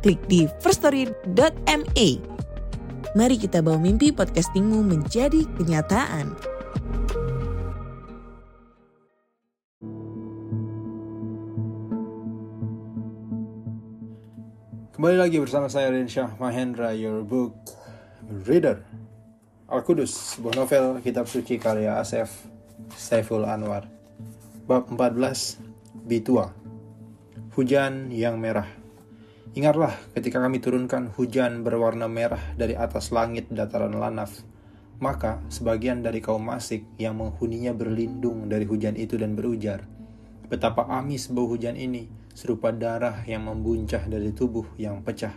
klik di firststory.me. Mari kita bawa mimpi podcastingmu menjadi kenyataan. Kembali lagi bersama saya Rinsyah Mahendra, your book reader. Al-Qudus, sebuah novel kitab suci karya Asef Saiful Anwar. Bab 14, Bitua. Hujan yang merah. Ingatlah ketika kami turunkan hujan berwarna merah dari atas langit dataran Lanaf. Maka sebagian dari kaum masik yang menghuninya berlindung dari hujan itu dan berujar, Betapa amis bau hujan ini, serupa darah yang membuncah dari tubuh yang pecah.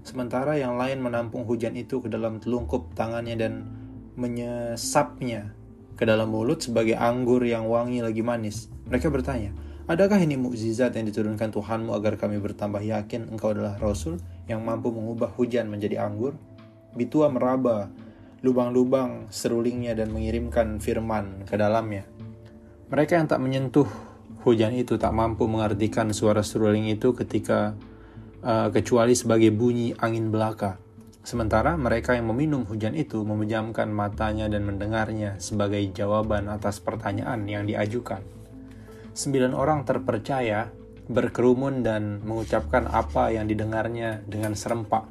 Sementara yang lain menampung hujan itu ke dalam telungkup tangannya dan menyesapnya ke dalam mulut sebagai anggur yang wangi lagi manis. Mereka bertanya, Adakah ini mukjizat yang diturunkan Tuhanmu agar kami bertambah yakin engkau adalah Rasul yang mampu mengubah hujan menjadi anggur? Bitua meraba lubang-lubang serulingnya dan mengirimkan firman ke dalamnya. Mereka yang tak menyentuh hujan itu tak mampu mengartikan suara seruling itu ketika uh, kecuali sebagai bunyi angin belaka. Sementara mereka yang meminum hujan itu memejamkan matanya dan mendengarnya sebagai jawaban atas pertanyaan yang diajukan sembilan orang terpercaya berkerumun dan mengucapkan apa yang didengarnya dengan serempak.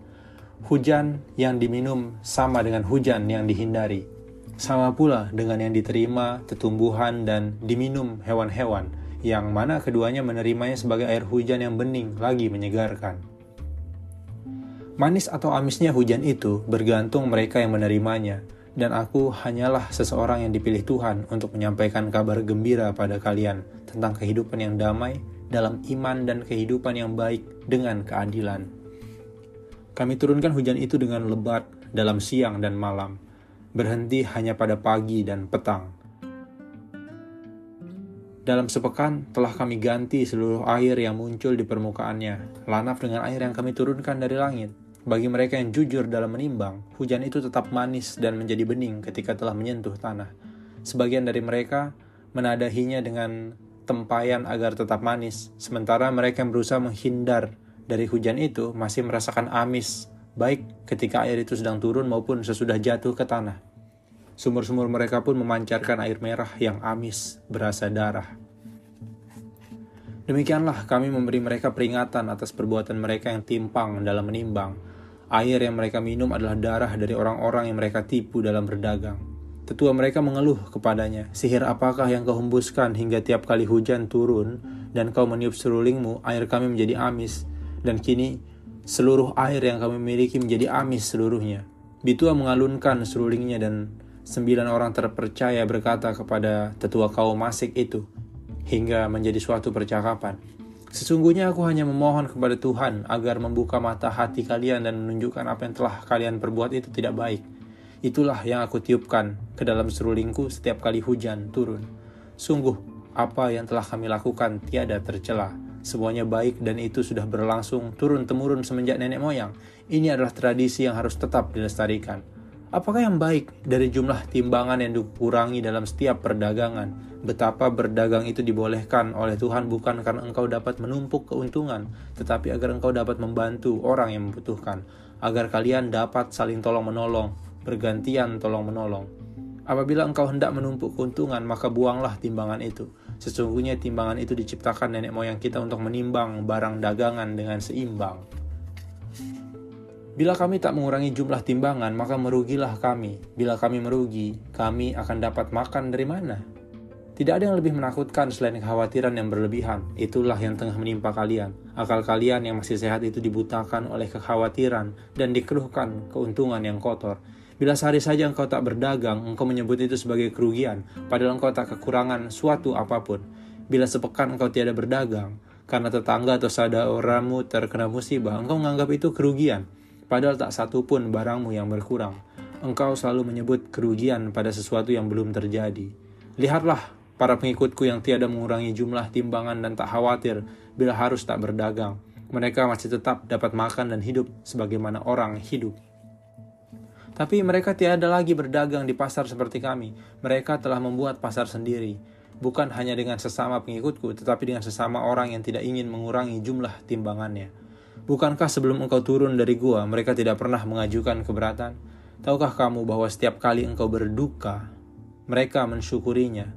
Hujan yang diminum sama dengan hujan yang dihindari. Sama pula dengan yang diterima tetumbuhan dan diminum hewan-hewan, yang mana keduanya menerimanya sebagai air hujan yang bening lagi menyegarkan. Manis atau amisnya hujan itu bergantung mereka yang menerimanya, dan aku hanyalah seseorang yang dipilih Tuhan untuk menyampaikan kabar gembira pada kalian tentang kehidupan yang damai dalam iman dan kehidupan yang baik dengan keadilan. Kami turunkan hujan itu dengan lebat dalam siang dan malam, berhenti hanya pada pagi dan petang. Dalam sepekan telah kami ganti seluruh air yang muncul di permukaannya, lanaf dengan air yang kami turunkan dari langit bagi mereka yang jujur dalam menimbang, hujan itu tetap manis dan menjadi bening ketika telah menyentuh tanah. Sebagian dari mereka menadahinya dengan tempayan agar tetap manis, sementara mereka yang berusaha menghindar dari hujan itu masih merasakan amis, baik ketika air itu sedang turun maupun sesudah jatuh ke tanah. Sumur-sumur mereka pun memancarkan air merah yang amis, berasa darah. Demikianlah kami memberi mereka peringatan atas perbuatan mereka yang timpang dalam menimbang, Air yang mereka minum adalah darah dari orang-orang yang mereka tipu dalam berdagang. Tetua mereka mengeluh kepadanya, sihir apakah yang kau hembuskan hingga tiap kali hujan turun dan kau meniup serulingmu, air kami menjadi amis, dan kini seluruh air yang kami miliki menjadi amis seluruhnya. Bitua mengalunkan serulingnya dan sembilan orang terpercaya berkata kepada tetua kaum masik itu, hingga menjadi suatu percakapan. Sesungguhnya aku hanya memohon kepada Tuhan agar membuka mata hati kalian dan menunjukkan apa yang telah kalian perbuat itu tidak baik. Itulah yang aku tiupkan ke dalam serulingku setiap kali hujan turun. Sungguh, apa yang telah kami lakukan tiada tercela. Semuanya baik dan itu sudah berlangsung turun-temurun semenjak nenek moyang. Ini adalah tradisi yang harus tetap dilestarikan. Apakah yang baik dari jumlah timbangan yang dikurangi dalam setiap perdagangan? Betapa berdagang itu dibolehkan oleh Tuhan bukan karena engkau dapat menumpuk keuntungan, tetapi agar engkau dapat membantu orang yang membutuhkan, agar kalian dapat saling tolong-menolong, bergantian tolong-menolong. Apabila engkau hendak menumpuk keuntungan, maka buanglah timbangan itu. Sesungguhnya timbangan itu diciptakan nenek moyang kita untuk menimbang barang dagangan dengan seimbang. Bila kami tak mengurangi jumlah timbangan, maka merugilah kami. Bila kami merugi, kami akan dapat makan dari mana? Tidak ada yang lebih menakutkan selain kekhawatiran yang berlebihan. Itulah yang tengah menimpa kalian. Akal kalian yang masih sehat itu dibutakan oleh kekhawatiran dan dikeluhkan keuntungan yang kotor. Bila sehari saja engkau tak berdagang, engkau menyebut itu sebagai kerugian, padahal engkau tak kekurangan suatu apa pun. Bila sepekan engkau tiada berdagang, Karena tetangga atau saudaramu terkena musibah, engkau menganggap itu kerugian. Padahal tak satu pun barangmu yang berkurang. Engkau selalu menyebut kerugian pada sesuatu yang belum terjadi. Lihatlah para pengikutku yang tiada mengurangi jumlah timbangan dan tak khawatir bila harus tak berdagang. Mereka masih tetap dapat makan dan hidup sebagaimana orang hidup. Tapi mereka tiada lagi berdagang di pasar seperti kami. Mereka telah membuat pasar sendiri. Bukan hanya dengan sesama pengikutku, tetapi dengan sesama orang yang tidak ingin mengurangi jumlah timbangannya. Bukankah sebelum engkau turun dari gua, mereka tidak pernah mengajukan keberatan? Tahukah kamu bahwa setiap kali engkau berduka, mereka mensyukurinya?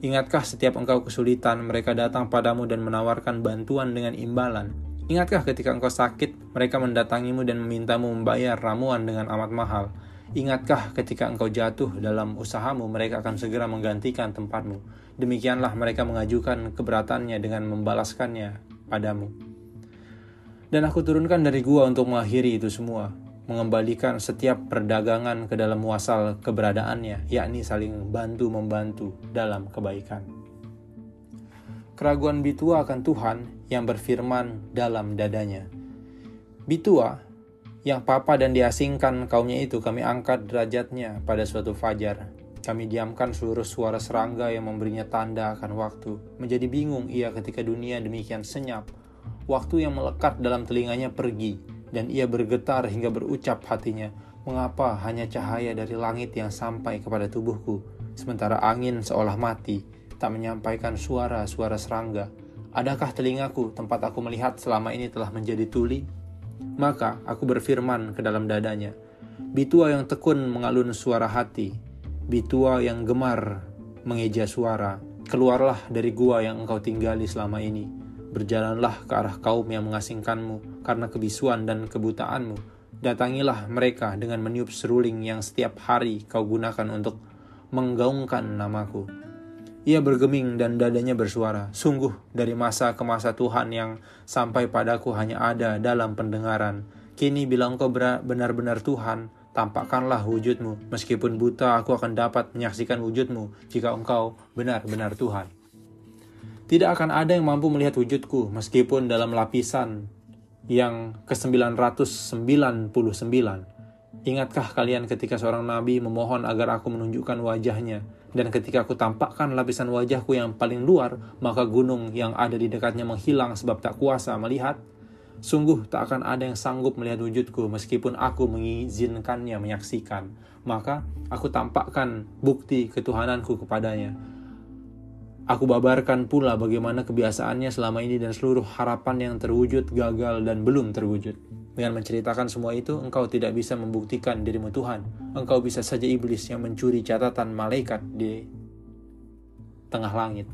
Ingatkah setiap engkau kesulitan, mereka datang padamu dan menawarkan bantuan dengan imbalan? Ingatkah ketika engkau sakit, mereka mendatangimu dan memintamu membayar ramuan dengan amat mahal? Ingatkah ketika engkau jatuh dalam usahamu, mereka akan segera menggantikan tempatmu? Demikianlah mereka mengajukan keberatannya dengan membalaskannya padamu. Dan aku turunkan dari gua untuk mengakhiri itu semua, mengembalikan setiap perdagangan ke dalam muasal keberadaannya, yakni saling bantu-membantu dalam kebaikan. Keraguan Bitua akan Tuhan yang berfirman dalam dadanya. Bitua, yang papa dan diasingkan kaumnya itu kami angkat derajatnya pada suatu fajar. Kami diamkan seluruh suara serangga yang memberinya tanda akan waktu. Menjadi bingung ia ketika dunia demikian senyap. Waktu yang melekat dalam telinganya pergi, dan ia bergetar hingga berucap hatinya, Mengapa hanya cahaya dari langit yang sampai kepada tubuhku, sementara angin seolah mati, tak menyampaikan suara-suara serangga, Adakah telingaku tempat aku melihat selama ini telah menjadi tuli? Maka aku berfirman ke dalam dadanya, Bitua yang tekun mengalun suara hati, Bitua yang gemar mengeja suara, keluarlah dari gua yang engkau tinggali selama ini. Berjalanlah ke arah kaum yang mengasingkanmu karena kebisuan dan kebutaanmu. Datangilah mereka dengan meniup seruling yang setiap hari kau gunakan untuk menggaungkan namaku. Ia bergeming dan dadanya bersuara, Sungguh dari masa ke masa Tuhan yang sampai padaku hanya ada dalam pendengaran. Kini bila engkau benar-benar Tuhan, tampakkanlah wujudmu. Meskipun buta, aku akan dapat menyaksikan wujudmu jika engkau benar-benar Tuhan. Tidak akan ada yang mampu melihat wujudku, meskipun dalam lapisan yang ke-999. Ingatkah kalian ketika seorang nabi memohon agar aku menunjukkan wajahnya? Dan ketika aku tampakkan lapisan wajahku yang paling luar, maka gunung yang ada di dekatnya menghilang sebab tak kuasa melihat. Sungguh tak akan ada yang sanggup melihat wujudku meskipun aku mengizinkannya menyaksikan. Maka aku tampakkan bukti ketuhananku kepadanya. Aku babarkan pula bagaimana kebiasaannya selama ini dan seluruh harapan yang terwujud, gagal, dan belum terwujud. Dengan menceritakan semua itu, engkau tidak bisa membuktikan dirimu Tuhan. Engkau bisa saja iblis yang mencuri catatan malaikat di tengah langit.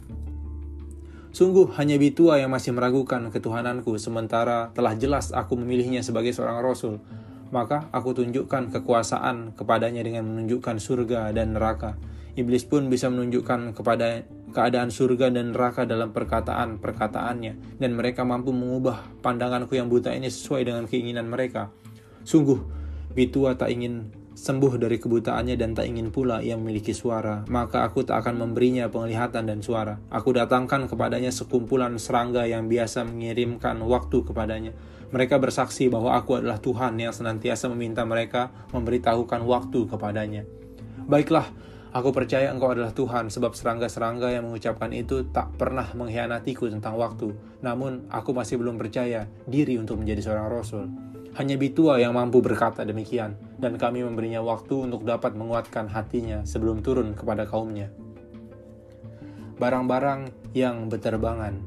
Sungguh hanya Bitua yang masih meragukan ketuhananku, sementara telah jelas aku memilihnya sebagai seorang rasul. Maka aku tunjukkan kekuasaan kepadanya dengan menunjukkan surga dan neraka. Iblis pun bisa menunjukkan kepada keadaan surga dan neraka dalam perkataan-perkataannya, dan mereka mampu mengubah pandanganku yang buta ini sesuai dengan keinginan mereka. Sungguh, Bitua tak ingin sembuh dari kebutaannya dan tak ingin pula ia memiliki suara, maka aku tak akan memberinya penglihatan dan suara. Aku datangkan kepadanya sekumpulan serangga yang biasa mengirimkan waktu kepadanya. Mereka bersaksi bahwa aku adalah Tuhan yang senantiasa meminta mereka memberitahukan waktu kepadanya. Baiklah, Aku percaya engkau adalah Tuhan sebab serangga-serangga yang mengucapkan itu tak pernah mengkhianatiku tentang waktu. Namun aku masih belum percaya diri untuk menjadi seorang rasul. Hanya Bitua yang mampu berkata demikian, dan kami memberinya waktu untuk dapat menguatkan hatinya sebelum turun kepada kaumnya. Barang-barang yang beterbangan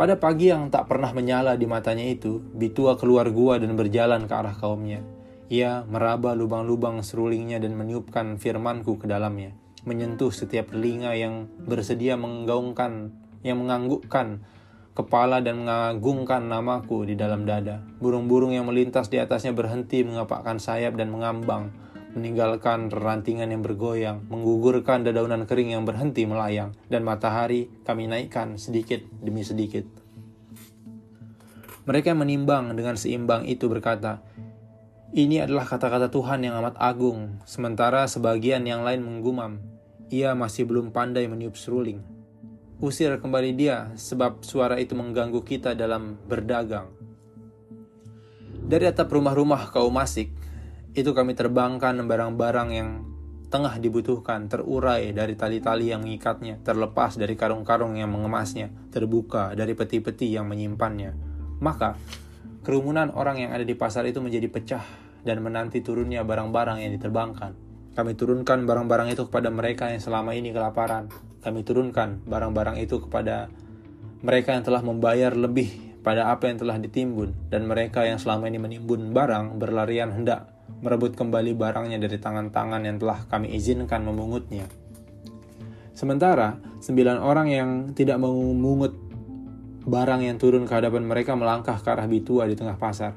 Pada pagi yang tak pernah menyala di matanya itu, Bitua keluar gua dan berjalan ke arah kaumnya. Ia meraba lubang-lubang serulingnya dan meniupkan firmanku ke dalamnya, menyentuh setiap telinga yang bersedia menggaungkan, yang menganggukkan kepala dan mengagungkan namaku di dalam dada. Burung-burung yang melintas di atasnya berhenti mengapakkan sayap dan mengambang, meninggalkan rantingan yang bergoyang, menggugurkan dedaunan kering yang berhenti melayang, dan matahari kami naikkan sedikit demi sedikit. Mereka menimbang dengan seimbang itu berkata, ini adalah kata-kata Tuhan yang amat agung, sementara sebagian yang lain menggumam, ia masih belum pandai meniup seruling. Usir kembali dia sebab suara itu mengganggu kita dalam berdagang. Dari atap rumah-rumah kaum masik, itu kami terbangkan barang-barang yang tengah dibutuhkan, terurai dari tali-tali yang mengikatnya, terlepas dari karung-karung yang mengemasnya, terbuka dari peti-peti yang menyimpannya. Maka, kerumunan orang yang ada di pasar itu menjadi pecah dan menanti turunnya barang-barang yang diterbangkan. Kami turunkan barang-barang itu kepada mereka yang selama ini kelaparan, kami turunkan barang-barang itu kepada mereka yang telah membayar lebih pada apa yang telah ditimbun dan mereka yang selama ini menimbun barang berlarian hendak merebut kembali barangnya dari tangan-tangan yang telah kami izinkan memungutnya. Sementara, sembilan orang yang tidak memungut barang yang turun ke hadapan mereka melangkah ke arah Bitua di tengah pasar.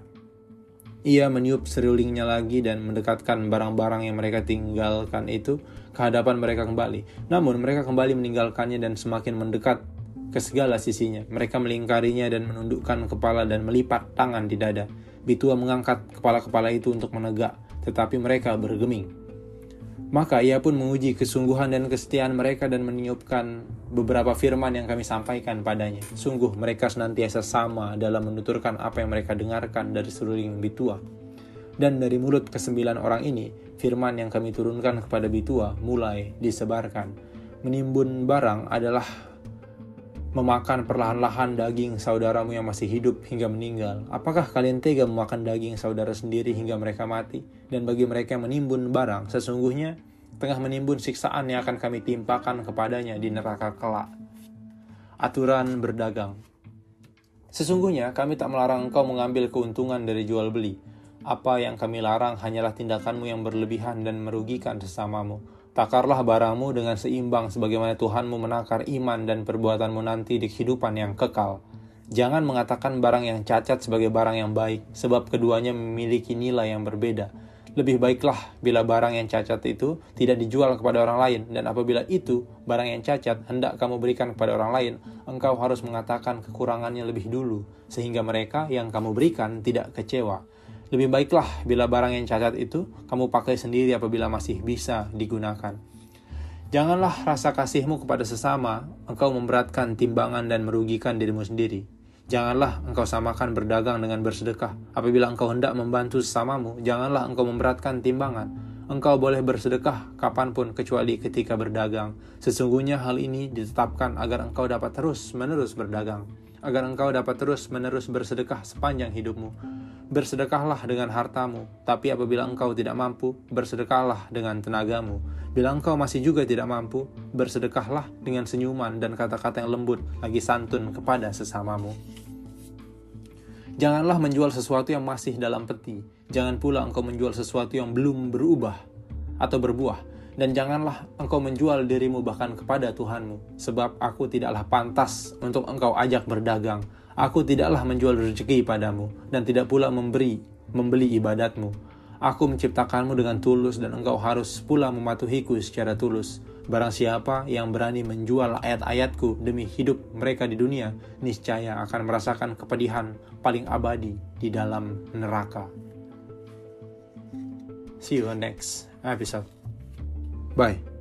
Ia meniup serulingnya lagi dan mendekatkan barang-barang yang mereka tinggalkan itu ke hadapan mereka kembali. Namun mereka kembali meninggalkannya dan semakin mendekat ke segala sisinya. Mereka melingkarinya dan menundukkan kepala dan melipat tangan di dada. Bitua mengangkat kepala-kepala itu untuk menegak, tetapi mereka bergeming. Maka ia pun menguji kesungguhan dan kesetiaan mereka dan meniupkan beberapa firman yang kami sampaikan padanya. Sungguh mereka senantiasa sama dalam menuturkan apa yang mereka dengarkan dari seluruh Bitua. Dan dari mulut kesembilan orang ini, firman yang kami turunkan kepada Bitua mulai disebarkan. Menimbun barang adalah memakan perlahan-lahan daging saudaramu yang masih hidup hingga meninggal. Apakah kalian tega memakan daging saudara sendiri hingga mereka mati? Dan bagi mereka yang menimbun barang, sesungguhnya tengah menimbun siksaan yang akan kami timpakan kepadanya di neraka kelak. Aturan berdagang Sesungguhnya kami tak melarang engkau mengambil keuntungan dari jual beli. Apa yang kami larang hanyalah tindakanmu yang berlebihan dan merugikan sesamamu. Takarlah barangmu dengan seimbang sebagaimana Tuhanmu menakar iman dan perbuatanmu nanti di kehidupan yang kekal. Jangan mengatakan barang yang cacat sebagai barang yang baik, sebab keduanya memiliki nilai yang berbeda. Lebih baiklah bila barang yang cacat itu tidak dijual kepada orang lain, dan apabila itu barang yang cacat hendak kamu berikan kepada orang lain, engkau harus mengatakan kekurangannya lebih dulu, sehingga mereka yang kamu berikan tidak kecewa. Lebih baiklah bila barang yang cacat itu kamu pakai sendiri apabila masih bisa digunakan. Janganlah rasa kasihmu kepada sesama, engkau memberatkan timbangan dan merugikan dirimu sendiri. Janganlah engkau samakan berdagang dengan bersedekah. Apabila engkau hendak membantu sesamamu, janganlah engkau memberatkan timbangan. Engkau boleh bersedekah kapan pun kecuali ketika berdagang. Sesungguhnya hal ini ditetapkan agar engkau dapat terus-menerus berdagang. Agar engkau dapat terus-menerus bersedekah sepanjang hidupmu. Bersedekahlah dengan hartamu, tapi apabila engkau tidak mampu, bersedekahlah dengan tenagamu. Bila engkau masih juga tidak mampu, bersedekahlah dengan senyuman dan kata-kata yang lembut, lagi santun kepada sesamamu. Janganlah menjual sesuatu yang masih dalam peti. Jangan pula engkau menjual sesuatu yang belum berubah atau berbuah. Dan janganlah engkau menjual dirimu bahkan kepada Tuhanmu. Sebab aku tidaklah pantas untuk engkau ajak berdagang. Aku tidaklah menjual rezeki padamu. Dan tidak pula memberi, membeli ibadatmu. Aku menciptakanmu dengan tulus dan engkau harus pula mematuhiku secara tulus. Barang siapa yang berani menjual ayat-ayatku demi hidup mereka di dunia, niscaya akan merasakan kepedihan paling abadi di dalam neraka. See you next episode. Bye.